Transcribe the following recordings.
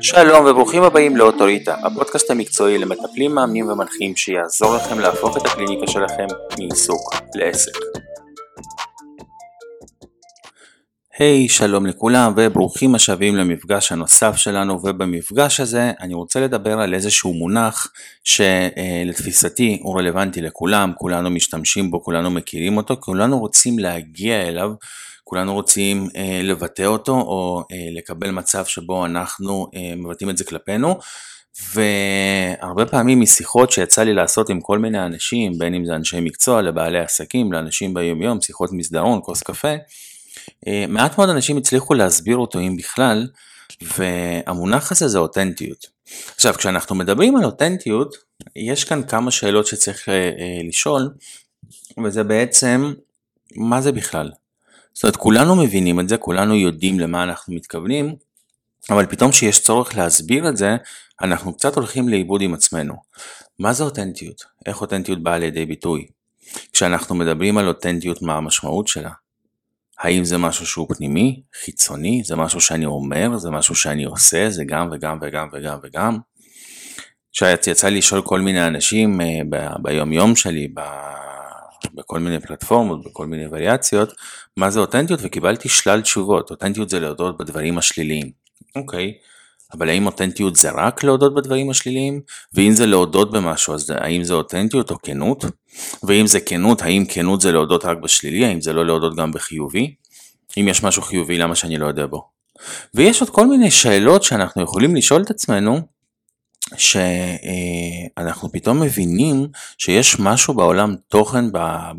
שלום וברוכים הבאים לאוטוריטה, הפודקאסט המקצועי למטפלים מאמנים ומנחים שיעזור לכם להפוך את הקליניקה שלכם מעיסוק לעסק. היי, hey, שלום לכולם וברוכים השבים למפגש הנוסף שלנו ובמפגש הזה אני רוצה לדבר על איזשהו מונח שלתפיסתי הוא רלוונטי לכולם, כולנו משתמשים בו, כולנו מכירים אותו, כולנו רוצים להגיע אליו כולנו רוצים אה, לבטא אותו או אה, לקבל מצב שבו אנחנו אה, מבטאים את זה כלפינו והרבה פעמים משיחות שיצא לי לעשות עם כל מיני אנשים, בין אם זה אנשי מקצוע, לבעלי עסקים, לאנשים ביום יום, שיחות מסדרון, כוס קפה, אה, מעט מאוד אנשים הצליחו להסביר אותו אם בכלל, והמונח הזה זה אותנטיות. עכשיו כשאנחנו מדברים על אותנטיות, יש כאן כמה שאלות שצריך אה, אה, לשאול, וזה בעצם, מה זה בכלל? זאת אומרת, כולנו מבינים את זה, כולנו יודעים למה אנחנו מתכוונים, אבל פתאום שיש צורך להסביר את זה, אנחנו קצת הולכים לאיבוד עם עצמנו. מה זה אותנטיות? איך אותנטיות באה לידי ביטוי? כשאנחנו מדברים על אותנטיות, מה המשמעות שלה? האם זה משהו שהוא פנימי, חיצוני, זה משהו שאני אומר, זה משהו שאני עושה, זה גם וגם וגם וגם וגם? שיצא לי לשאול כל מיני אנשים אה, ביום יום שלי, בכל מיני פלטפורמות, בכל מיני וריאציות, מה זה אותנטיות וקיבלתי שלל תשובות. אותנטיות זה להודות בדברים השליליים. אוקיי, אבל האם אותנטיות זה רק להודות בדברים השליליים? ואם זה להודות במשהו, אז האם זה אותנטיות או כנות? ואם זה כנות, האם כנות זה להודות רק בשלילי? האם זה לא להודות גם בחיובי? אם יש משהו חיובי, למה שאני לא יודע בו? ויש עוד כל מיני שאלות שאנחנו יכולים לשאול את עצמנו, שאנחנו פתאום מבינים שיש משהו בעולם תוכן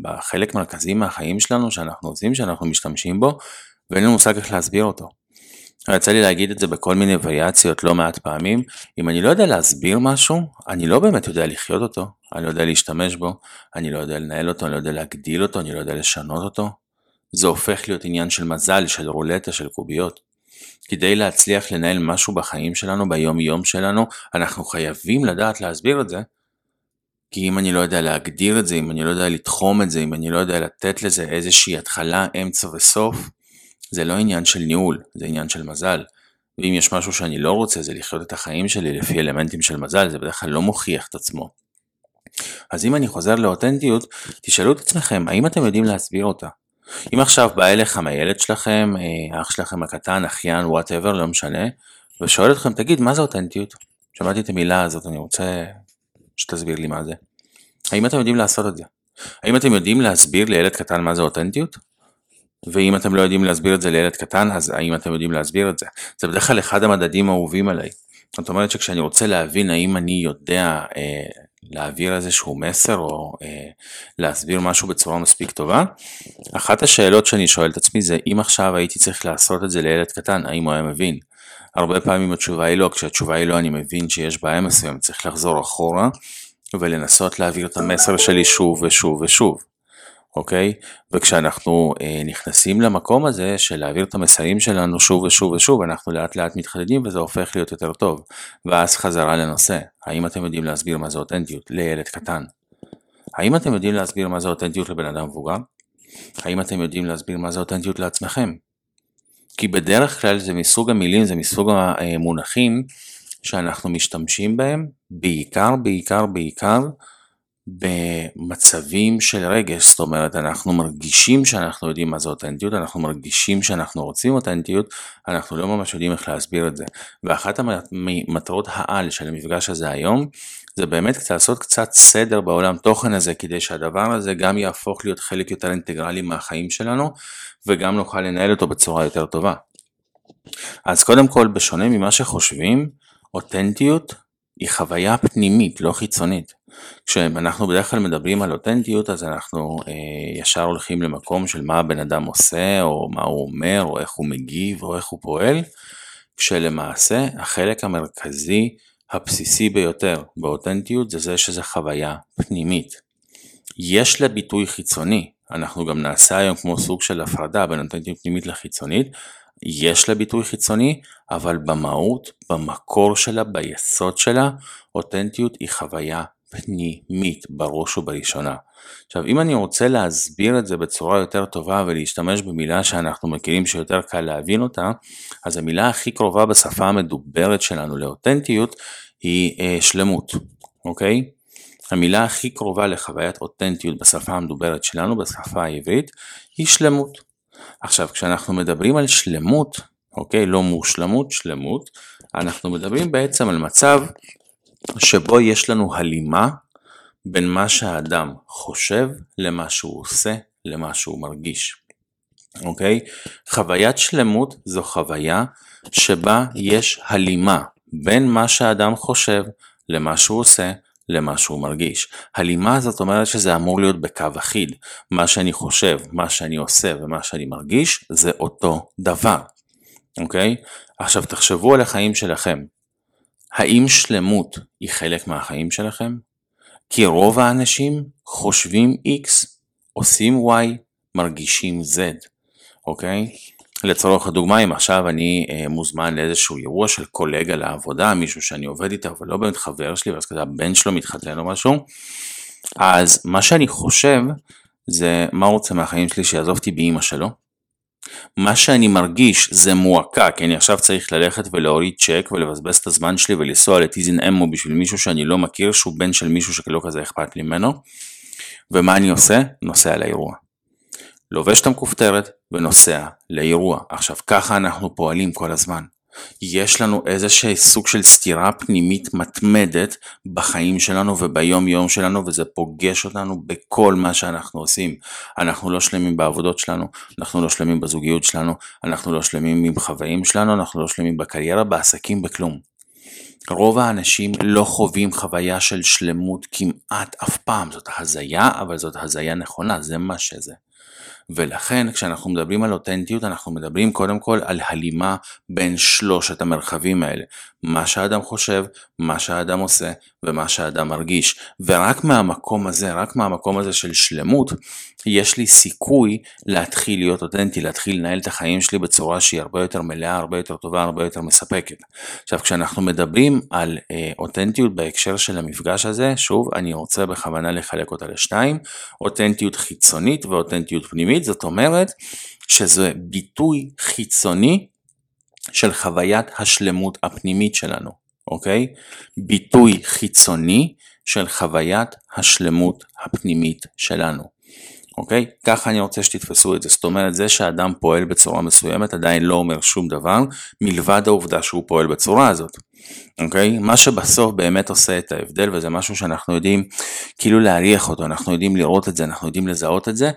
בחלק מרכזי מהחיים שלנו שאנחנו עושים, שאנחנו משתמשים בו, ואין לנו מושג איך להסביר אותו. יצא לי להגיד את זה בכל מיני וריאציות לא מעט פעמים, אם אני לא יודע להסביר משהו, אני לא באמת יודע לחיות אותו, אני לא יודע להשתמש בו, אני לא יודע לנהל אותו, אני לא יודע להגדיל אותו, אני לא יודע לשנות אותו. זה הופך להיות עניין של מזל, של רולטה, של קוביות. כדי להצליח לנהל משהו בחיים שלנו, ביום יום שלנו, אנחנו חייבים לדעת להסביר את זה, כי אם אני לא יודע להגדיר את זה, אם אני לא יודע לתחום את זה, אם אני לא יודע לתת לזה איזושהי התחלה, אמצע וסוף, זה לא עניין של ניהול, זה עניין של מזל. ואם יש משהו שאני לא רוצה זה לחיות את החיים שלי לפי אלמנטים של מזל, זה בדרך כלל לא מוכיח את עצמו. אז אם אני חוזר לאותנטיות, תשאלו את עצמכם, האם אתם יודעים להסביר אותה? אם עכשיו בא אליכם הילד שלכם, אה, אח שלכם הקטן, אחיין, whatever, לא משנה, ושואל אתכם, תגיד, מה זה אותנטיות? שמעתי את המילה הזאת, אני רוצה שתסביר לי מה זה. האם אתם יודעים לעשות את זה? האם אתם יודעים להסביר לילד קטן מה זה אותנטיות? ואם אתם לא יודעים להסביר את זה לילד קטן, אז האם אתם יודעים להסביר את זה? זה בדרך כלל אחד המדדים האהובים עליי. זאת אומרת שכשאני רוצה להבין האם אני יודע אה, להעביר איזשהו מסר או אה, להסביר משהו בצורה מספיק טובה, אחת השאלות שאני שואל את עצמי זה אם עכשיו הייתי צריך לעשות את זה לילד קטן, האם הוא היה מבין? הרבה פעמים התשובה היא לא, כשהתשובה היא לא אני מבין שיש בעיה מסוימת, צריך לחזור אחורה ולנסות להעביר את המסר שלי שוב ושוב ושוב. אוקיי? וכשאנחנו אה, נכנסים למקום הזה של להעביר את המסרים שלנו שוב ושוב ושוב, אנחנו לאט לאט מתחדדים וזה הופך להיות יותר טוב. ואז חזרה לנושא, האם אתם יודעים להסביר מה זה אותנטיות לילד קטן? האם אתם יודעים להסביר מה זה אותנטיות לבן אדם מבוגר? האם אתם יודעים להסביר מה זה אותנטיות לעצמכם? כי בדרך כלל זה מסוג המילים, זה מסוג המונחים שאנחנו משתמשים בהם, בעיקר, בעיקר, בעיקר, במצבים של רגש, זאת אומרת אנחנו מרגישים שאנחנו יודעים מה זה אותנטיות, אנחנו מרגישים שאנחנו רוצים אותנטיות, אנחנו לא ממש יודעים איך להסביר את זה. ואחת המטרות העל של המפגש הזה היום, זה באמת לעשות קצת סדר בעולם תוכן הזה, כדי שהדבר הזה גם יהפוך להיות חלק יותר אינטגרלי מהחיים שלנו, וגם נוכל לנהל אותו בצורה יותר טובה. אז קודם כל, בשונה ממה שחושבים, אותנטיות היא חוויה פנימית, לא חיצונית. כשאנחנו בדרך כלל מדברים על אותנטיות אז אנחנו אה, ישר הולכים למקום של מה הבן אדם עושה או מה הוא אומר או איך הוא מגיב או איך הוא פועל, כשלמעשה החלק המרכזי הבסיסי ביותר באותנטיות זה זה שזה חוויה פנימית. יש לה ביטוי חיצוני, אנחנו גם נעשה היום כמו סוג של הפרדה בין אותנטיות פנימית לחיצונית, יש לה ביטוי חיצוני, אבל במהות, במקור שלה, ביסוד שלה, אותנטיות היא חוויה פנימית בראש ובראשונה. עכשיו אם אני רוצה להסביר את זה בצורה יותר טובה ולהשתמש במילה שאנחנו מכירים שיותר קל להבין אותה, אז המילה הכי קרובה בשפה המדוברת שלנו לאותנטיות היא אה, שלמות, אוקיי? המילה הכי קרובה לחוויית אותנטיות בשפה המדוברת שלנו, בשפה העברית, היא שלמות. עכשיו כשאנחנו מדברים על שלמות, אוקיי? לא מושלמות, שלמות, אנחנו מדברים בעצם על מצב שבו יש לנו הלימה בין מה שהאדם חושב למה שהוא עושה, למה שהוא מרגיש. אוקיי? חוויית שלמות זו חוויה שבה יש הלימה בין מה שהאדם חושב למה שהוא עושה, למה שהוא מרגיש. הלימה זאת אומרת שזה אמור להיות בקו אחיד. מה שאני חושב, מה שאני עושה ומה שאני מרגיש זה אותו דבר. אוקיי? עכשיו תחשבו על החיים שלכם. האם שלמות היא חלק מהחיים שלכם? כי רוב האנשים חושבים X, עושים Y, מרגישים Z, אוקיי? לצורך הדוגמה, אם עכשיו אני אה, מוזמן לאיזשהו אירוע של קולגה לעבודה, מישהו שאני עובד איתו, אבל לא באמת חבר שלי, ואז כזה הבן שלו מתחתן או משהו, אז מה שאני חושב זה מה הוא רוצה מהחיים שלי שיעזוב אותי באימא שלו, מה שאני מרגיש זה מועקה, כי אני עכשיו צריך ללכת ולהוריד צ'ק ולבזבז את הזמן שלי ולנסוע לטיזין אמו בשביל מישהו שאני לא מכיר, שהוא בן של מישהו שלא כזה אכפת לי ממנו. ומה אני עושה? נוסע לאירוע. לובש את המכופתרת ונוסע לאירוע. עכשיו ככה אנחנו פועלים כל הזמן. יש לנו איזשהו סוג של סתירה פנימית מתמדת בחיים שלנו וביום יום שלנו וזה פוגש אותנו בכל מה שאנחנו עושים. אנחנו לא שלמים בעבודות שלנו, אנחנו לא שלמים בזוגיות שלנו, אנחנו לא שלמים עם חוואים שלנו, אנחנו לא שלמים בקריירה, בעסקים, בכלום. רוב האנשים לא חווים חוויה של שלמות כמעט אף פעם, זאת הזיה, אבל זאת הזיה נכונה, זה מה שזה. ולכן כשאנחנו מדברים על אותנטיות אנחנו מדברים קודם כל על הלימה בין שלושת המרחבים האלה, מה שהאדם חושב, מה שהאדם עושה ומה שהאדם מרגיש, ורק מהמקום הזה, רק מהמקום הזה של שלמות, יש לי סיכוי להתחיל להיות אותנטי, להתחיל לנהל את החיים שלי בצורה שהיא הרבה יותר מלאה, הרבה יותר טובה, הרבה יותר מספקת. עכשיו כשאנחנו מדברים על אה, אותנטיות בהקשר של המפגש הזה, שוב אני רוצה בכוונה לחלק אותה לשתיים, אותנטיות חיצונית ואותנטיות פנימית, זאת אומרת שזה ביטוי חיצוני של חוויית השלמות הפנימית שלנו, אוקיי? ביטוי חיצוני של חוויית השלמות הפנימית שלנו. אוקיי? ככה אני רוצה שתתפסו את זה. זאת אומרת, זה שאדם פועל בצורה מסוימת עדיין לא אומר שום דבר, מלבד העובדה שהוא פועל בצורה הזאת. אוקיי? מה שבסוף באמת עושה את ההבדל, וזה משהו שאנחנו יודעים כאילו להריח אותו, אנחנו יודעים לראות את זה, אנחנו יודעים לזהות את זה,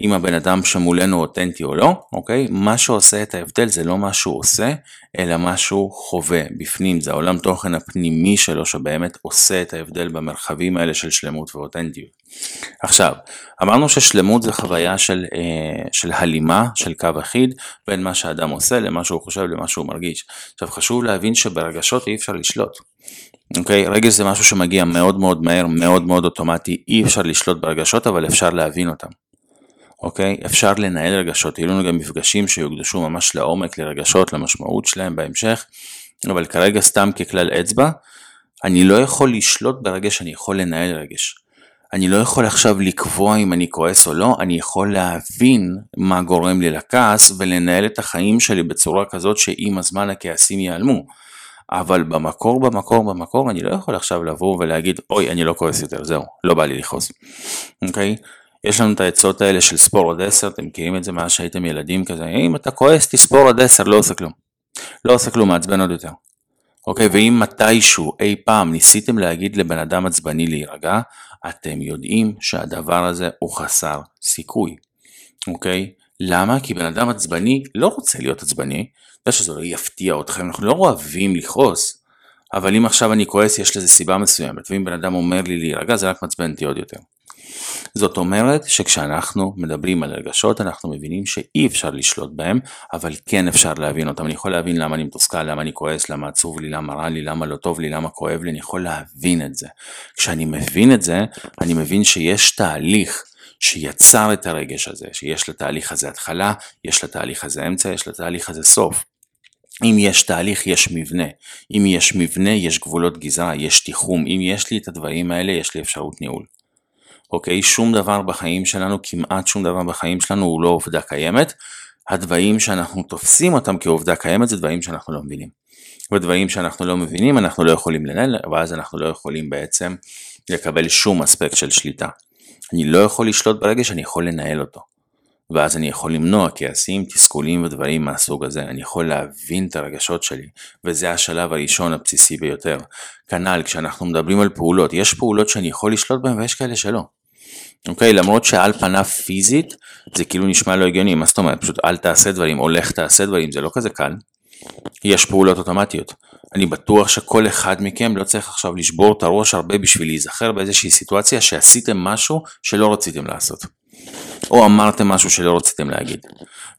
אם הבן אדם שמולנו אותנטי או לא, אוקיי? מה שעושה את ההבדל זה לא מה שהוא עושה, אלא מה שהוא חווה בפנים, זה העולם תוכן הפנימי שלו שבאמת עושה את ההבדל במרחבים האלה של שלמות ואותנטיות. עכשיו, אמרנו ששלמות זה חוויה של, אה, של הלימה, של קו אחיד, בין מה שאדם עושה למה שהוא חושב למה שהוא מרגיש. עכשיו חשוב להבין שברגשות אי אפשר לשלוט. אוקיי, רגש זה משהו שמגיע מאוד מאוד מהר, מאוד מאוד אוטומטי, אי אפשר לשלוט ברגשות אבל אפשר להבין אותם. אוקיי? אפשר לנהל רגשות, יהיו לנו גם מפגשים שיוקדשו ממש לעומק לרגשות, למשמעות שלהם בהמשך, אבל כרגע סתם ככלל אצבע, אני לא יכול לשלוט ברגש, אני יכול לנהל רגש. אני לא יכול עכשיו לקבוע אם אני כועס או לא, אני יכול להבין מה גורם לי לכעס ולנהל את החיים שלי בצורה כזאת שעם הזמן הכעסים ייעלמו. אבל במקור, במקור, במקור, אני לא יכול עכשיו לבוא ולהגיד, אוי, אני לא כועס יותר, זהו, לא בא לי לכעוס. אוקיי? Okay? יש לנו את העצות האלה של ספור עד 10, אתם מכירים את זה מאז שהייתם ילדים כזה, אם אתה כועס תספור עד 10, לא עושה כלום. לא עושה כלום, מעצבן עוד יותר. אוקיי, ואם מתישהו אי פעם ניסיתם להגיד לבן אדם עצבני להירגע, אתם יודעים שהדבר הזה הוא חסר סיכוי. אוקיי? למה? כי בן אדם עצבני לא רוצה להיות עצבני, יודע שזה לא יפתיע אתכם, אנחנו לא אוהבים לכעוס. אבל אם עכשיו אני כועס יש לזה סיבה מסוימת, ואם בן אדם אומר לי להירגע זה רק מעצבן אותי עוד יותר. זאת אומרת שכשאנחנו מדברים על רגשות אנחנו מבינים שאי אפשר לשלוט בהם, אבל כן אפשר להבין אותם. אני יכול להבין למה אני מתוסכל, למה אני כועס, למה עצוב לי, למה רע לי, למה לא טוב לי, למה כואב לי, אני יכול להבין את זה. כשאני מבין את זה, אני מבין שיש תהליך שיצר את הרגש הזה, שיש לתהליך הזה התחלה, יש לתהליך הזה אמצע, יש לתהליך הזה סוף. אם יש תהליך, יש מבנה. אם יש מבנה, יש גבולות גזרה, יש תיחום. אם יש לי את הדברים האלה, יש לי אפשרות ניהול. אוקיי? שום דבר בחיים שלנו, כמעט שום דבר בחיים שלנו הוא לא עובדה קיימת. הדברים שאנחנו תופסים אותם כעובדה קיימת זה דברים שאנחנו לא מבינים. ודברים שאנחנו לא מבינים אנחנו לא יכולים לנהל, ואז אנחנו לא יכולים בעצם לקבל שום אספקט של שליטה. אני לא יכול לשלוט ברגש, אני יכול לנהל אותו. ואז אני יכול למנוע כעסים, תסכולים ודברים מהסוג הזה. אני יכול להבין את הרגשות שלי, וזה השלב הראשון הבסיסי ביותר. כנ"ל, כשאנחנו מדברים על פעולות, יש פעולות שאני יכול לשלוט בהן ויש כאלה שלא. אוקיי? למרות שעל פניו פיזית זה כאילו נשמע לא הגיוני, מה זאת אומרת? פשוט אל תעשה דברים, או לך תעשה דברים, זה לא כזה קל. יש פעולות אוטומטיות. אני בטוח שכל אחד מכם לא צריך עכשיו לשבור את הראש הרבה בשביל להיזכר באיזושהי סיטואציה שעשיתם משהו שלא רציתם לעשות. או אמרתם משהו שלא רציתם להגיד.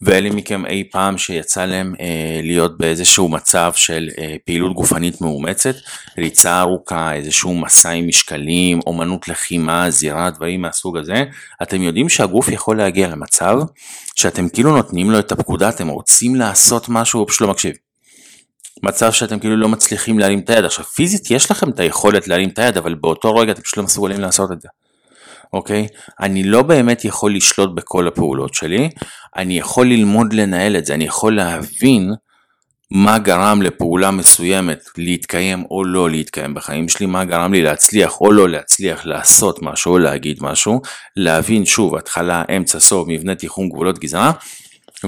ואלה מכם אי פעם שיצא להם אה, להיות באיזשהו מצב של אה, פעילות גופנית מאומצת, ריצה ארוכה, איזשהו מסע עם משקלים, אומנות לחימה, זירה, דברים מהסוג הזה, אתם יודעים שהגוף יכול להגיע למצב שאתם כאילו נותנים לו את הפקודה, אתם רוצים לעשות משהו, הוא פשוט לא מקשיב. מצב שאתם כאילו לא מצליחים להרים את היד. עכשיו פיזית יש לכם את היכולת להרים את היד, אבל באותו רגע אתם פשוט לא מסוגלים לעשות את זה. אוקיי? אני לא באמת יכול לשלוט בכל הפעולות שלי, אני יכול ללמוד לנהל את זה, אני יכול להבין מה גרם לפעולה מסוימת להתקיים או לא להתקיים בחיים שלי, מה גרם לי להצליח או לא להצליח לעשות משהו או להגיד משהו, להבין שוב התחלה, אמצע, סוף, מבנה תיחום, גבולות גזרה,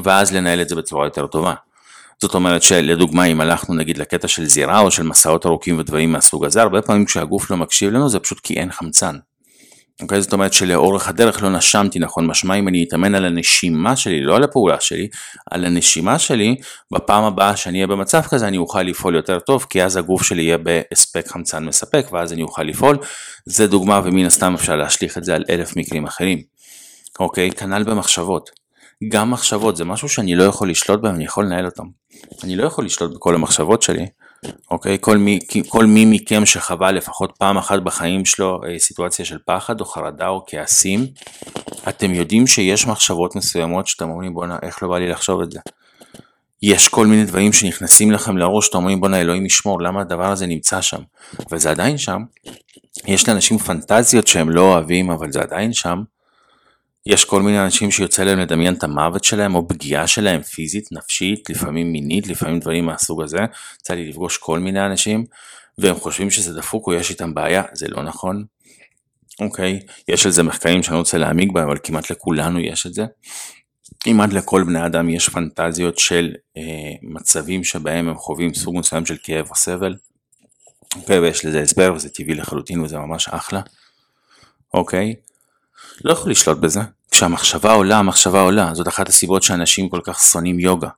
ואז לנהל את זה בצורה יותר טובה. זאת אומרת שלדוגמה אם הלכנו נגיד לקטע של זירה או של מסעות ארוכים ודברים מהסוג הזה, הרבה פעמים כשהגוף לא מקשיב לנו זה פשוט כי אין חמצן. אוקיי? זאת אומרת שלאורך הדרך לא נשמתי נכון, משמע אם אני אתאמן על הנשימה שלי, לא על הפעולה שלי, על הנשימה שלי, בפעם הבאה שאני אהיה במצב כזה אני אוכל לפעול יותר טוב, כי אז הגוף שלי יהיה בהספק חמצן מספק, ואז אני אוכל לפעול. זה דוגמה ומן הסתם אפשר להשליך את זה על אלף מקרים אחרים. אוקיי? כנ"ל במחשבות. גם מחשבות זה משהו שאני לא יכול לשלוט בהם, אני יכול לנהל אותם. אני לא יכול לשלוט בכל המחשבות שלי, אוקיי? כל מי, כל מי מכם שחווה לפחות פעם אחת בחיים שלו אה, סיטואציה של פחד או חרדה או כעסים, אתם יודעים שיש מחשבות מסוימות שאתם אומרים בואנה איך לא בא לי לחשוב את זה. יש כל מיני דברים שנכנסים לכם לראש, שאתם אומרים בואנה אלוהים ישמור, למה הדבר הזה נמצא שם? וזה עדיין שם. יש לאנשים פנטזיות שהם לא אוהבים, אבל זה עדיין שם. יש כל מיני אנשים שיוצא להם לדמיין את המוות שלהם או פגיעה שלהם פיזית, נפשית, לפעמים מינית, לפעמים דברים מהסוג הזה. יצא לי לפגוש כל מיני אנשים והם חושבים שזה דפוק או יש איתם בעיה, זה לא נכון. אוקיי, יש על זה מחקרים שאני רוצה להעמיק בהם, אבל כמעט לכולנו יש את זה. כמעט לכל בני אדם יש פנטזיות של אה, מצבים שבהם הם חווים סוג מסוים של כאב או סבל. אוקיי, ויש לזה הסבר וזה טבעי לחלוטין וזה ממש אחלה. אוקיי, לא יכול לשלוט בזה. כשהמחשבה עולה, המחשבה עולה. זאת אחת הסיבות שאנשים כל כך שונאים יוגה.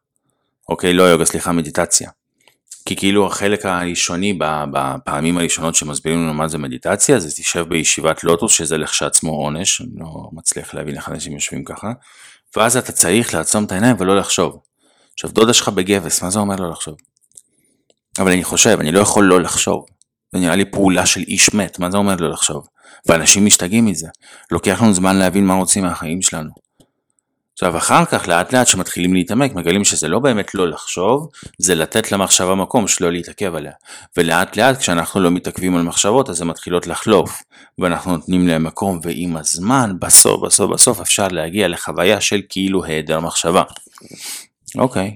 אוקיי, לא יוגה, סליחה, מדיטציה. כי כאילו החלק הראשוני בפעמים הראשונות שמסבירים לנו מה זה מדיטציה, זה תשב בישיבת לוטוס, שזה לכשעצמו עונש, אני לא מצליח להבין איך אנשים יושבים ככה, ואז אתה צריך לעצום את העיניים ולא לחשוב. עכשיו דודה שלך בגבס, מה זה אומר לא לחשוב? אבל אני חושב, אני לא יכול לא לחשוב. זה נראה לי פעולה של איש מת, מה זה אומר לא לחשוב? ואנשים משתגעים מזה. לוקח לנו זמן להבין מה רוצים מהחיים שלנו. עכשיו אחר כך לאט לאט שמתחילים להתעמק מגלים שזה לא באמת לא לחשוב, זה לתת למחשבה מקום שלא להתעכב עליה. ולאט לאט כשאנחנו לא מתעכבים על מחשבות אז הן מתחילות לחלוף, ואנחנו נותנים להן מקום ועם הזמן בסוף בסוף בסוף אפשר להגיע לחוויה של כאילו היעדר מחשבה. אוקיי,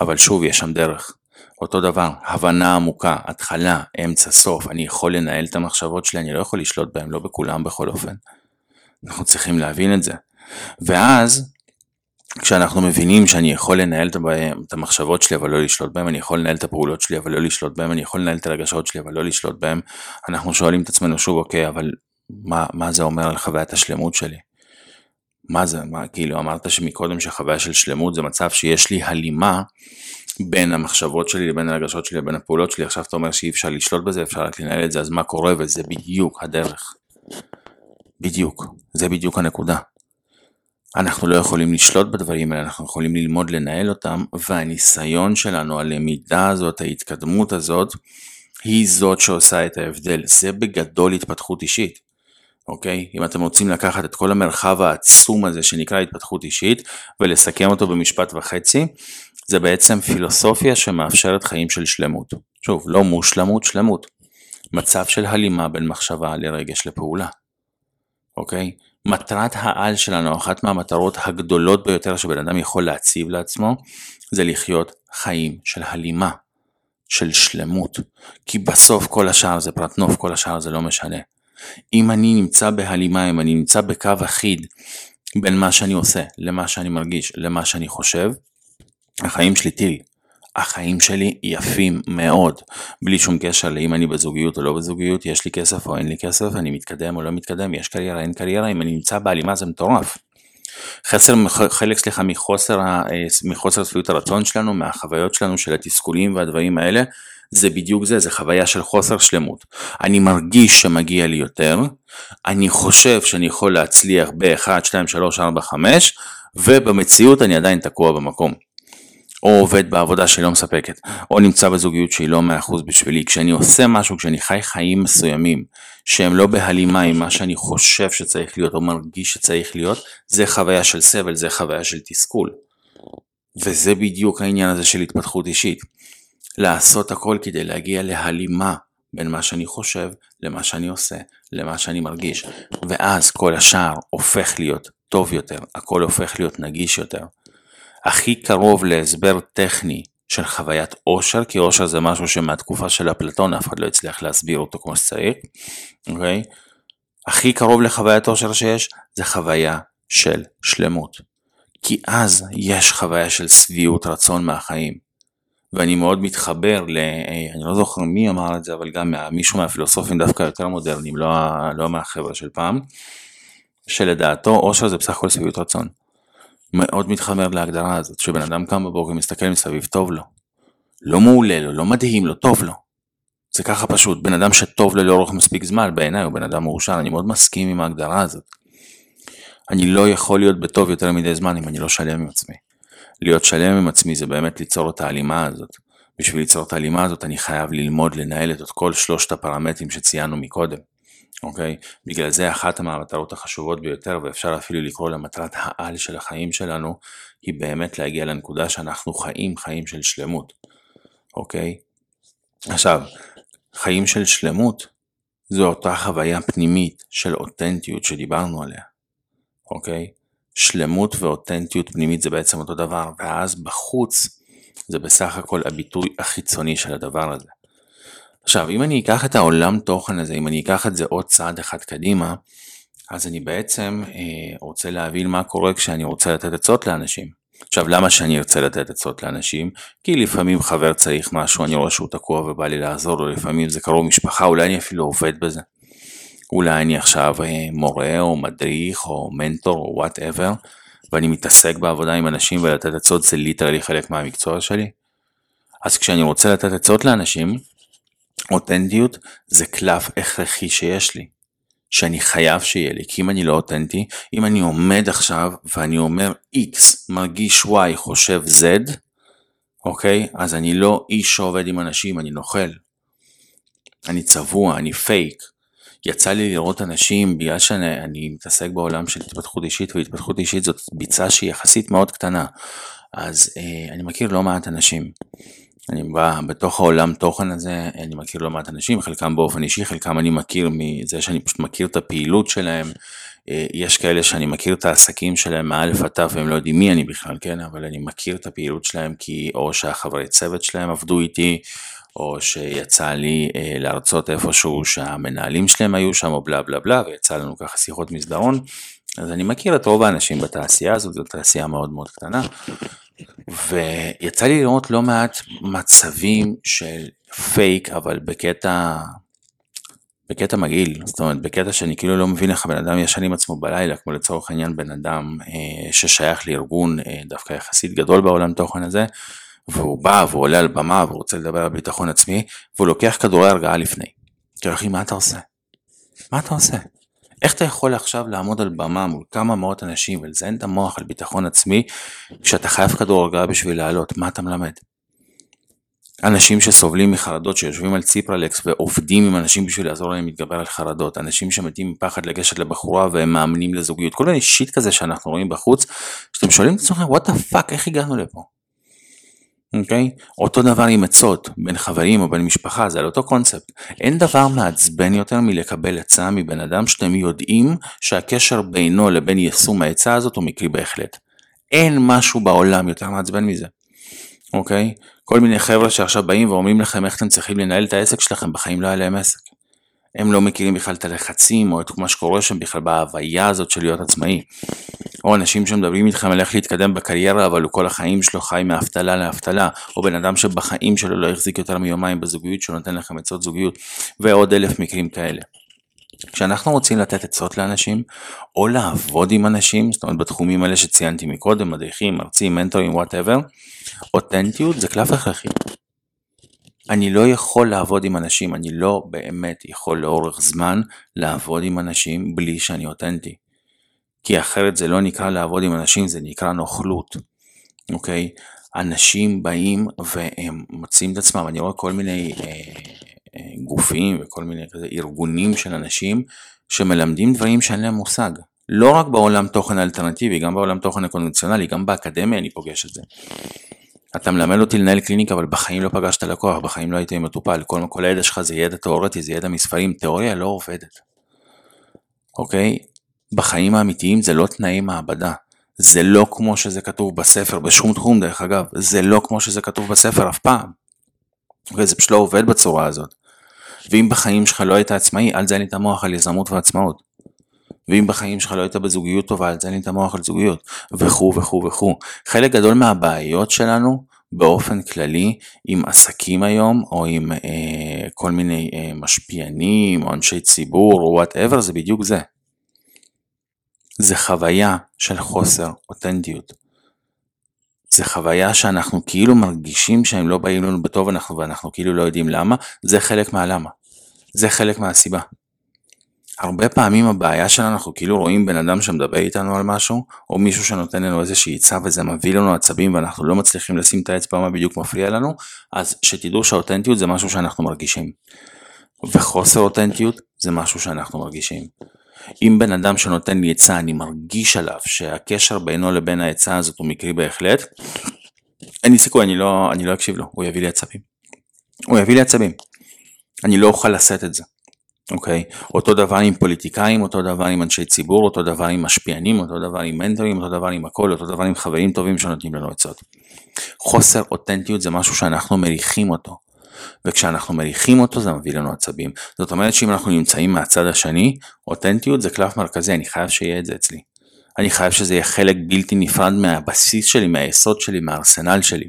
אבל שוב יש שם דרך. אותו דבר, הבנה עמוקה, התחלה, אמצע, סוף, אני יכול לנהל את המחשבות שלי, אני לא יכול לשלוט בהן, לא בכולם בכל אופן. אנחנו צריכים להבין את זה. ואז, כשאנחנו מבינים שאני יכול לנהל את המחשבות שלי אבל לא לשלוט בהן, אני יכול לנהל את הפעולות שלי אבל לא לשלוט בהן, אני יכול לנהל את הרגשות שלי אבל לא לשלוט בהן, אנחנו שואלים את עצמנו שוב, אוקיי, אבל מה, מה זה אומר על חוויית השלמות שלי? מה זה, מה, כאילו אמרת שמקודם שחוויה של שלמות זה מצב שיש לי הלימה בין המחשבות שלי לבין הרגשות שלי לבין הפעולות שלי, עכשיו אתה אומר שאי אפשר לשלוט בזה, אפשר רק לנהל את זה, אז מה קורה? וזה בדיוק הדרך. בדיוק, זה בדיוק הנקודה. אנחנו לא יכולים לשלוט בדברים האלה, אנחנו יכולים ללמוד לנהל אותם, והניסיון שלנו, הלמידה הזאת, ההתקדמות הזאת, היא זאת שעושה את ההבדל. זה בגדול התפתחות אישית. אוקיי? אם אתם רוצים לקחת את כל המרחב העצום הזה שנקרא התפתחות אישית ולסכם אותו במשפט וחצי, זה בעצם פילוסופיה שמאפשרת חיים של שלמות. שוב, לא מושלמות, שלמות. מצב של הלימה בין מחשבה לרגש לפעולה. אוקיי? מטרת העל שלנו, אחת מהמטרות הגדולות ביותר שבן אדם יכול להציב לעצמו, זה לחיות חיים של הלימה, של שלמות. כי בסוף כל השאר זה פרט נוף, כל השאר זה לא משנה. אם אני נמצא בהלימה, אם אני נמצא בקו אחיד בין מה שאני עושה, למה שאני מרגיש, למה שאני חושב, החיים שלי טיל. החיים שלי יפים מאוד, בלי שום קשר לאם אני בזוגיות או לא בזוגיות, יש לי כסף או אין לי כסף, אני מתקדם או לא מתקדם, יש קריירה, אין קריירה, אם אני נמצא בהלימה זה מטורף. חסר, חלק סליחה מחוסר, אה, מחוסר שביעות הרצון שלנו, מהחוויות שלנו של התסכולים והדברים האלה, זה בדיוק זה, זה חוויה של חוסר שלמות. אני מרגיש שמגיע לי יותר, אני חושב שאני יכול להצליח ב-1, 2, 3, 4, 5, ובמציאות אני עדיין תקוע במקום. או עובד בעבודה שהיא לא מספקת, או נמצא בזוגיות שהיא לא 100% בשבילי. כשאני עושה משהו, כשאני חי חיים מסוימים שהם לא בהלימה עם מה שאני חושב שצריך להיות או מרגיש שצריך להיות, זה חוויה של סבל, זה חוויה של תסכול. וזה בדיוק העניין הזה של התפתחות אישית. לעשות הכל כדי להגיע להלימה בין מה שאני חושב למה שאני עושה, למה שאני מרגיש. ואז כל השאר הופך להיות טוב יותר, הכל הופך להיות נגיש יותר. הכי קרוב להסבר טכני של חוויית עושר, כי עושר זה משהו שמהתקופה של אפלטון אף אחד לא הצליח להסביר אותו כמו שצריך, אוקיי? הכי קרוב לחוויית עושר שיש זה חוויה של שלמות. כי אז יש חוויה של שביעות רצון מהחיים. ואני מאוד מתחבר ל... אני לא זוכר מי אמר את זה, אבל גם מישהו מהפילוסופים דווקא יותר מודרניים, לא, לא מהחבר'ה של פעם, שלדעתו עושר זה בסך הכל שביעות רצון. מאוד מתחבר להגדרה הזאת, שבן אדם קם בבוקר מסתכל מסביב, טוב לו. לא מעולה לו, לא מדהים לו, טוב לו. זה ככה פשוט, בן אדם שטוב לו לאורך מספיק זמן, בעיניי הוא בן אדם מאושר, אני מאוד מסכים עם ההגדרה הזאת. אני לא יכול להיות בטוב יותר מדי זמן אם אני לא שלם עם עצמי. להיות שלם עם עצמי זה באמת ליצור את ההלימה הזאת. בשביל ליצור את ההלימה הזאת אני חייב ללמוד לנהל את כל שלושת הפרמטרים שציינו מקודם. אוקיי? בגלל זה אחת מהמטרות החשובות ביותר, ואפשר אפילו לקרוא למטרת העל של החיים שלנו, היא באמת להגיע לנקודה שאנחנו חיים חיים של שלמות, אוקיי? עכשיו, חיים של שלמות זו אותה חוויה פנימית של אותנטיות שדיברנו עליה, אוקיי? שלמות ואותנטיות פנימית זה בעצם אותו דבר, ואז בחוץ זה בסך הכל הביטוי החיצוני של הדבר הזה. עכשיו, אם אני אקח את העולם תוכן הזה, אם אני אקח את זה עוד צעד אחד קדימה, אז אני בעצם אה, רוצה להבין מה קורה כשאני רוצה לתת עצות לאנשים. עכשיו, למה שאני ארצה לתת עצות לאנשים? כי לפעמים חבר צריך משהו, אני רואה שהוא תקוע ובא לי לעזור לו, לפעמים זה קרוב משפחה, אולי אני אפילו עובד בזה. אולי אני עכשיו אה, מורה או מדריך או מנטור או whatever, ואני מתעסק בעבודה עם אנשים ולתת עצות זה literally חלק מהמקצוע שלי. אז כשאני רוצה לתת עצות לאנשים, אותנטיות זה קלף הכרחי שיש לי, שאני חייב שיהיה לי, כי אם אני לא אותנטי, אם אני עומד עכשיו ואני אומר X מרגיש Y חושב Z, אוקיי? אז אני לא איש שעובד עם אנשים, אני נוכל. אני צבוע, אני פייק. יצא לי לראות אנשים, בגלל שאני מתעסק בעולם של התפתחות אישית, והתפתחות אישית זאת ביצה שהיא יחסית מאוד קטנה. אז אה, אני מכיר לא מעט אנשים אני בא בתוך העולם תוכן הזה, אני מכיר לא מעט אנשים, חלקם באופן אישי, חלקם אני מכיר מזה שאני פשוט מכיר את הפעילות שלהם. אה, יש כאלה שאני מכיר את העסקים שלהם מאלף עד תו והם לא יודעים מי אני בכלל, כן? אבל אני מכיר את הפעילות שלהם כי או שהחברי צוות שלהם עבדו איתי, או שיצא לי אה, להרצות איפשהו שהמנהלים שלהם היו שם או בלה בלה בלה, ויצא לנו ככה שיחות מסדרון. אז אני מכיר את רוב האנשים בתעשייה הזאת, זו תעשייה מאוד מאוד קטנה. ויצא לי לראות לא מעט מצבים של פייק, אבל בקטע, בקטע מגעיל, זאת אומרת בקטע שאני כאילו לא מבין איך הבן אדם ישן עם עצמו בלילה, כמו לצורך העניין בן אדם אה, ששייך לארגון אה, דווקא יחסית גדול בעולם תוכן הזה, והוא בא והוא עולה על במה והוא רוצה לדבר על ביטחון עצמי, והוא לוקח כדורי הרגעה לפני. כאילו אחי מה אתה עושה? מה אתה עושה? איך אתה יכול עכשיו לעמוד על במה מול כמה מאות אנשים ולזיין את המוח על ביטחון עצמי כשאתה חייב כדור הרגעה בשביל לעלות, מה אתה מלמד? אנשים שסובלים מחרדות, שיושבים על ציפרלקס ועובדים עם אנשים בשביל לעזור להם להתגבר על חרדות, אנשים שמתים מפחד לגשת לבחורה והם מאמינים לזוגיות, כל מיני שיט כזה שאנחנו רואים בחוץ, שאתם שואלים את עצמכם, what the fuck, איך הגענו לפה? אוקיי? אותו דבר עם עצות, בין חברים או בין משפחה, זה על אותו קונספט. אין דבר מעצבן יותר מלקבל עצה מבן אדם שאתם יודעים שהקשר בינו לבין יישום העצה הזאת הוא מקרי בהחלט. אין משהו בעולם יותר מעצבן מזה. אוקיי? כל מיני חבר'ה שעכשיו באים ואומרים לכם איך אתם צריכים לנהל את העסק שלכם, בחיים לא היה להם עסק. הם לא מכירים בכלל את הלחצים או את מה שקורה שם בכלל בהוויה הזאת של להיות עצמאי. או אנשים שמדברים איתכם על איך להתקדם בקריירה אבל הוא כל החיים שלו חי מאבטלה לאבטלה, או בן אדם שבחיים שלו לא החזיק יותר מיומיים בזוגיות שהוא נותן לכם עצות זוגיות, ועוד אלף מקרים כאלה. כשאנחנו רוצים לתת עצות לאנשים, או לעבוד עם אנשים, זאת אומרת בתחומים האלה שציינתי מקודם, מדריכים, מרצים, מנטורים, whatever, אותנטיות זה קלף הכרחי. אני לא יכול לעבוד עם אנשים, אני לא באמת יכול לאורך זמן לעבוד עם אנשים בלי שאני אותנטי. כי אחרת זה לא נקרא לעבוד עם אנשים, זה נקרא נוכלות, אוקיי? אנשים באים והם מוצאים את עצמם, אני רואה כל מיני אה, אה, גופים וכל מיני כזה ארגונים של אנשים שמלמדים דברים שאין להם מושג. לא רק בעולם תוכן האלטרנטיבי, גם בעולם תוכן הקונבנציונלי, גם באקדמיה אני פוגש את זה. אתה מלמד אותי לנהל קליניקה אבל בחיים לא פגשת לקוח, בחיים לא היית עם מטופל, כל, כל הידע שלך זה ידע תאורטי, זה ידע מספרים, תיאוריה לא עובדת. אוקיי? בחיים האמיתיים זה לא תנאי מעבדה. זה לא כמו שזה כתוב בספר, בשום תחום דרך אגב, זה לא כמו שזה כתוב בספר אף פעם. אוקיי? זה פשוט לא עובד בצורה הזאת. ואם בחיים שלך לא היית עצמאי, אל תזיין לי את המוח על יזמות ועצמאות. ואם בחיים שלך לא היית בזוגיות טובה, אל לי את המוח על זוגיות, וכו' וכו' וכו'. חלק גדול מהבעיות שלנו, באופן כללי, עם עסקים היום, או עם אה, כל מיני אה, משפיענים, או אנשי ציבור, או whatever, זה בדיוק זה. זה חוויה של חוסר אותנטיות. זה חוויה שאנחנו כאילו מרגישים שהם לא באים לנו בטוב אנחנו, ואנחנו כאילו לא יודעים למה, זה חלק מהלמה. זה חלק מהסיבה. הרבה פעמים הבעיה שלנו, אנחנו כאילו רואים בן אדם שמדבר איתנו על משהו, או מישהו שנותן לנו איזושהי עצה וזה מביא לנו עצבים ואנחנו לא מצליחים לשים את האצבע מה בדיוק מפריע לנו, אז שתדעו שהאותנטיות זה משהו שאנחנו מרגישים. וחוסר אותנטיות זה משהו שאנחנו מרגישים. אם בן אדם שנותן לי עצה, אני מרגיש עליו שהקשר בינו לבין העצה הזאת הוא מקרי בהחלט, אין לי סיכוי, אני לא, אני לא אקשיב לו, הוא יביא לי עצבים. הוא יביא לי עצבים. אני לא אוכל לשאת את זה. אוקיי? אותו דבר עם פוליטיקאים, אותו דבר עם אנשי ציבור, אותו דבר עם משפיענים, אותו דבר עם מנטורים, אותו דבר עם הכל, אותו דבר עם חברים טובים שנותנים לנו עצות. חוסר אותנטיות זה משהו שאנחנו מריחים אותו. וכשאנחנו מריחים אותו זה מביא לנו עצבים. זאת אומרת שאם אנחנו נמצאים מהצד השני, אותנטיות זה קלף מרכזי, אני חייב שיהיה את זה אצלי. אני חייב שזה יהיה חלק בלתי נפרד מהבסיס שלי, מהיסוד שלי, מהארסנל שלי.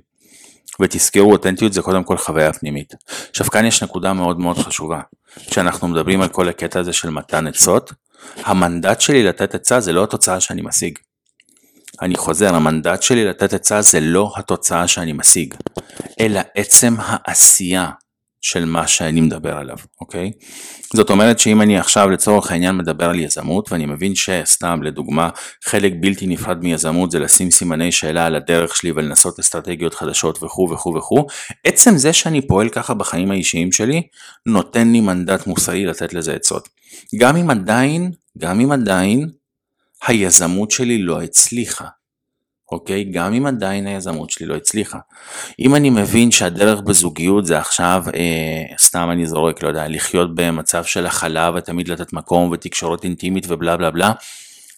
ותזכרו, אותנטיות זה קודם כל חוויה פנימית. עכשיו כאן יש נקודה מאוד מאוד חשובה. כשאנחנו מדברים על כל הקטע הזה של מתן עצות, המנדט שלי לתת עצה זה לא התוצאה שאני משיג. אני חוזר, המנדט שלי לתת עצה זה לא התוצאה שאני משיג, אלא עצם העשייה של מה שאני מדבר עליו, אוקיי? זאת אומרת שאם אני עכשיו לצורך העניין מדבר על יזמות ואני מבין שסתם לדוגמה חלק בלתי נפרד מיזמות זה לשים סימני שאלה על הדרך שלי ולנסות אסטרטגיות חדשות וכו' וכו' וכו', עצם זה שאני פועל ככה בחיים האישיים שלי נותן לי מנדט מוסרי לתת לזה עצות. גם אם עדיין, גם אם עדיין היזמות שלי לא הצליחה. אוקיי? גם אם עדיין היזמות שלי לא הצליחה. אם אני מבין שהדרך בזוגיות זה עכשיו, אה, סתם אני זורק, לא יודע, לחיות במצב של הכלה ותמיד לתת מקום ותקשורת אינטימית ובלה בלה בלה,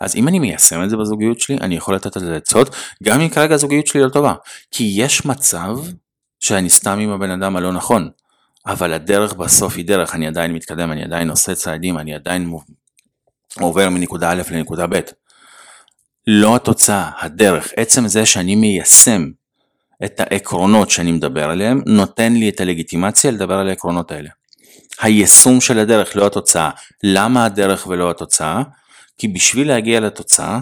אז אם אני מיישם את זה בזוגיות שלי, אני יכול לתת על זה עצות, גם אם כרגע הזוגיות שלי לא טובה. כי יש מצב שאני סתם עם הבן אדם הלא נכון, אבל הדרך בסוף היא דרך, אני עדיין מתקדם, אני עדיין עושה צעדים, אני עדיין עובר מנקודה א' לנקודה ב'. לא התוצאה, הדרך, עצם זה שאני מיישם את העקרונות שאני מדבר עליהם, נותן לי את הלגיטימציה לדבר על העקרונות האלה. היישום של הדרך, לא התוצאה. למה הדרך ולא התוצאה? כי בשביל להגיע לתוצאה,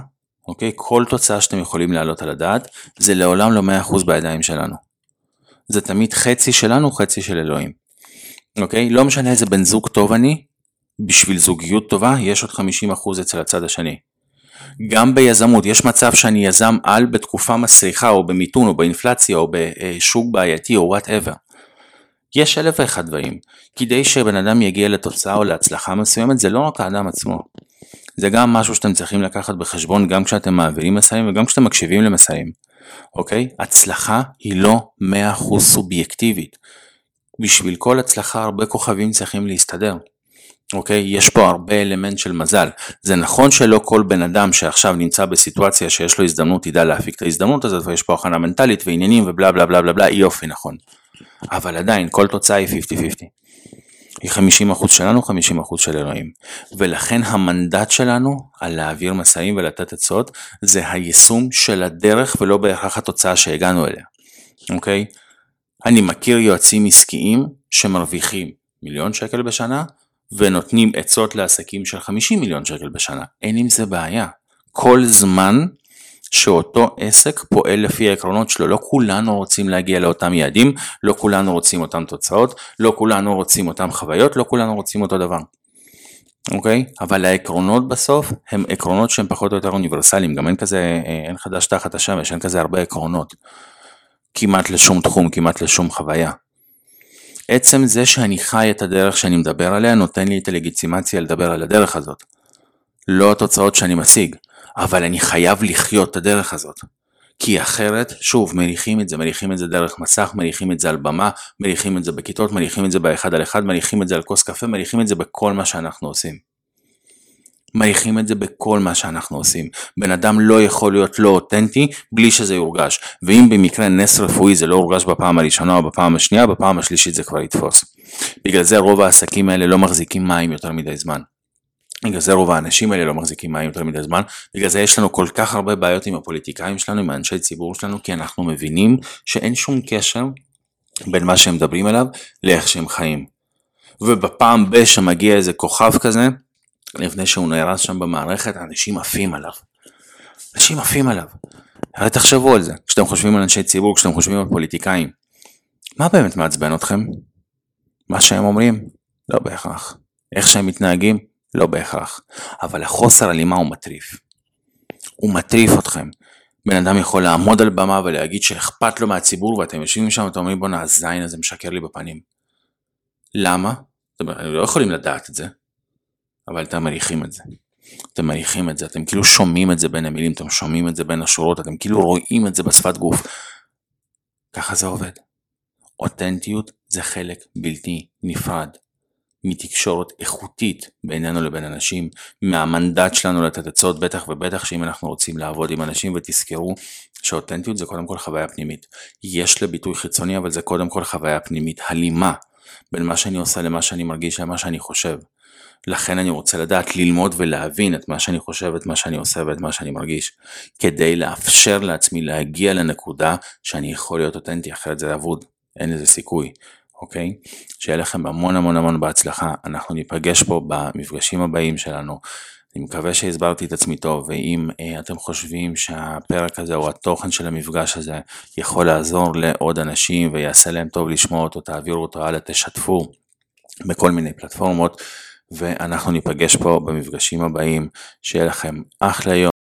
אוקיי, כל תוצאה שאתם יכולים להעלות על הדעת, זה לעולם לא 100% בידיים שלנו. זה תמיד חצי שלנו, חצי של אלוהים. אוקיי? לא משנה איזה בן זוג טוב אני, בשביל זוגיות טובה, יש עוד 50% אצל הצד השני. גם ביזמות, יש מצב שאני יזם על בתקופה מסריחה או במיתון או באינפלציה או בשוק בעייתי או וואטאבר. יש אלף ואחד דברים. כדי שבן אדם יגיע לתוצאה או להצלחה מסוימת זה לא רק האדם עצמו. זה גם משהו שאתם צריכים לקחת בחשבון גם כשאתם מעבירים מסרים וגם כשאתם מקשיבים למסרים. אוקיי? הצלחה היא לא 100% סובייקטיבית. בשביל כל הצלחה הרבה כוכבים צריכים להסתדר. אוקיי? יש פה הרבה אלמנט של מזל. זה נכון שלא כל בן אדם שעכשיו נמצא בסיטואציה שיש לו הזדמנות ידע להפיק את ההזדמנות הזאת ויש פה הכנה מנטלית ועניינים ובלה בלה בלה בלה בלה יופי נכון. אבל עדיין כל תוצאה היא 50-50. היא 50% שלנו, 50% של אלוהים. ולכן המנדט שלנו על להעביר מסעים ולתת עצות זה היישום של הדרך ולא בהכרח התוצאה שהגענו אליה. אוקיי? אני מכיר יועצים עסקיים שמרוויחים מיליון שקל בשנה ונותנים עצות לעסקים של 50 מיליון שקל בשנה. אין עם זה בעיה. כל זמן שאותו עסק פועל לפי העקרונות שלו. לא כולנו רוצים להגיע לאותם יעדים, לא כולנו רוצים אותם תוצאות, לא כולנו רוצים אותם חוויות, לא כולנו רוצים אותו דבר. אוקיי? אבל העקרונות בסוף הם עקרונות שהם פחות או יותר אוניברסליים, גם אין כזה, אה, אין חדש תחת השמש, אין כזה הרבה עקרונות. כמעט לשום תחום, כמעט לשום חוויה. עצם זה שאני חי את הדרך שאני מדבר עליה נותן לי את הלגיצימציה לדבר על הדרך הזאת. לא התוצאות שאני משיג, אבל אני חייב לחיות את הדרך הזאת. כי אחרת, שוב, מריחים את זה, מריחים את זה דרך מסך, מריחים את זה על במה, מריחים את זה בכיתות, מריחים את זה באחד על אחד, מריחים את זה על כוס קפה, מריחים את זה בכל מה שאנחנו עושים. מריחים את זה בכל מה שאנחנו עושים. בן אדם לא יכול להיות לא אותנטי בלי שזה יורגש. ואם במקרה נס רפואי זה לא הורגש בפעם הראשונה או בפעם השנייה, בפעם השלישית זה כבר יתפוס. בגלל זה רוב העסקים האלה לא מחזיקים מים יותר מדי זמן. בגלל זה רוב האנשים האלה לא מחזיקים מים יותר מדי זמן, בגלל זה יש לנו כל כך הרבה בעיות עם הפוליטיקאים שלנו, עם האנשי ציבור שלנו, כי אנחנו מבינים שאין שום קשר בין מה שהם מדברים עליו לאיך שהם חיים. ובפעם ב שמגיע איזה כוכב כזה, לפני שהוא נהרס שם במערכת, אנשים עפים עליו. אנשים עפים עליו. הרי תחשבו על זה, כשאתם חושבים על אנשי ציבור, כשאתם חושבים על פוליטיקאים. מה באמת מעצבן אתכם? מה שהם אומרים? לא בהכרח. איך שהם מתנהגים? לא בהכרח. אבל החוסר הלימה הוא מטריף. הוא מטריף אתכם. בן אדם יכול לעמוד על במה ולהגיד שאכפת לו מהציבור ואתם יושבים שם ואתם אומרים בואנה הזין הזה משקר לי בפנים. למה? אתם לא יכולים לדעת את זה, אבל אתם מריחים את זה. אתם מריחים את זה, אתם כאילו שומעים את זה בין המילים, אתם שומעים את זה בין השורות, אתם כאילו רואים את זה בשפת גוף. ככה זה עובד. אותנטיות זה חלק בלתי נפרד מתקשורת איכותית בינינו לבין אנשים, מהמנדט שלנו לתת עצות, בטח ובטח שאם אנחנו רוצים לעבוד עם אנשים ותזכרו שאותנטיות זה קודם כל חוויה פנימית. יש לביטוי חיצוני אבל זה קודם כל חוויה פנימית, הלימה בין מה שאני עושה למה שאני מרגיש למה שאני חושב. לכן אני רוצה לדעת ללמוד ולהבין את מה שאני חושב, את מה שאני עושה ואת מה שאני מרגיש, כדי לאפשר לעצמי להגיע לנקודה שאני יכול להיות אותנטי, אחרת זה אבוד, אין לזה סיכוי. אוקיי? שיהיה לכם המון המון המון בהצלחה, אנחנו ניפגש פה במפגשים הבאים שלנו. אני מקווה שהסברתי את עצמי טוב, ואם אה, אתם חושבים שהפרק הזה או התוכן של המפגש הזה יכול לעזור לעוד אנשים ויעשה להם טוב לשמוע אותו, תעבירו אותו הלאה, תשתפו בכל מיני פלטפורמות, ואנחנו ניפגש פה במפגשים הבאים, שיהיה לכם אחלה יום.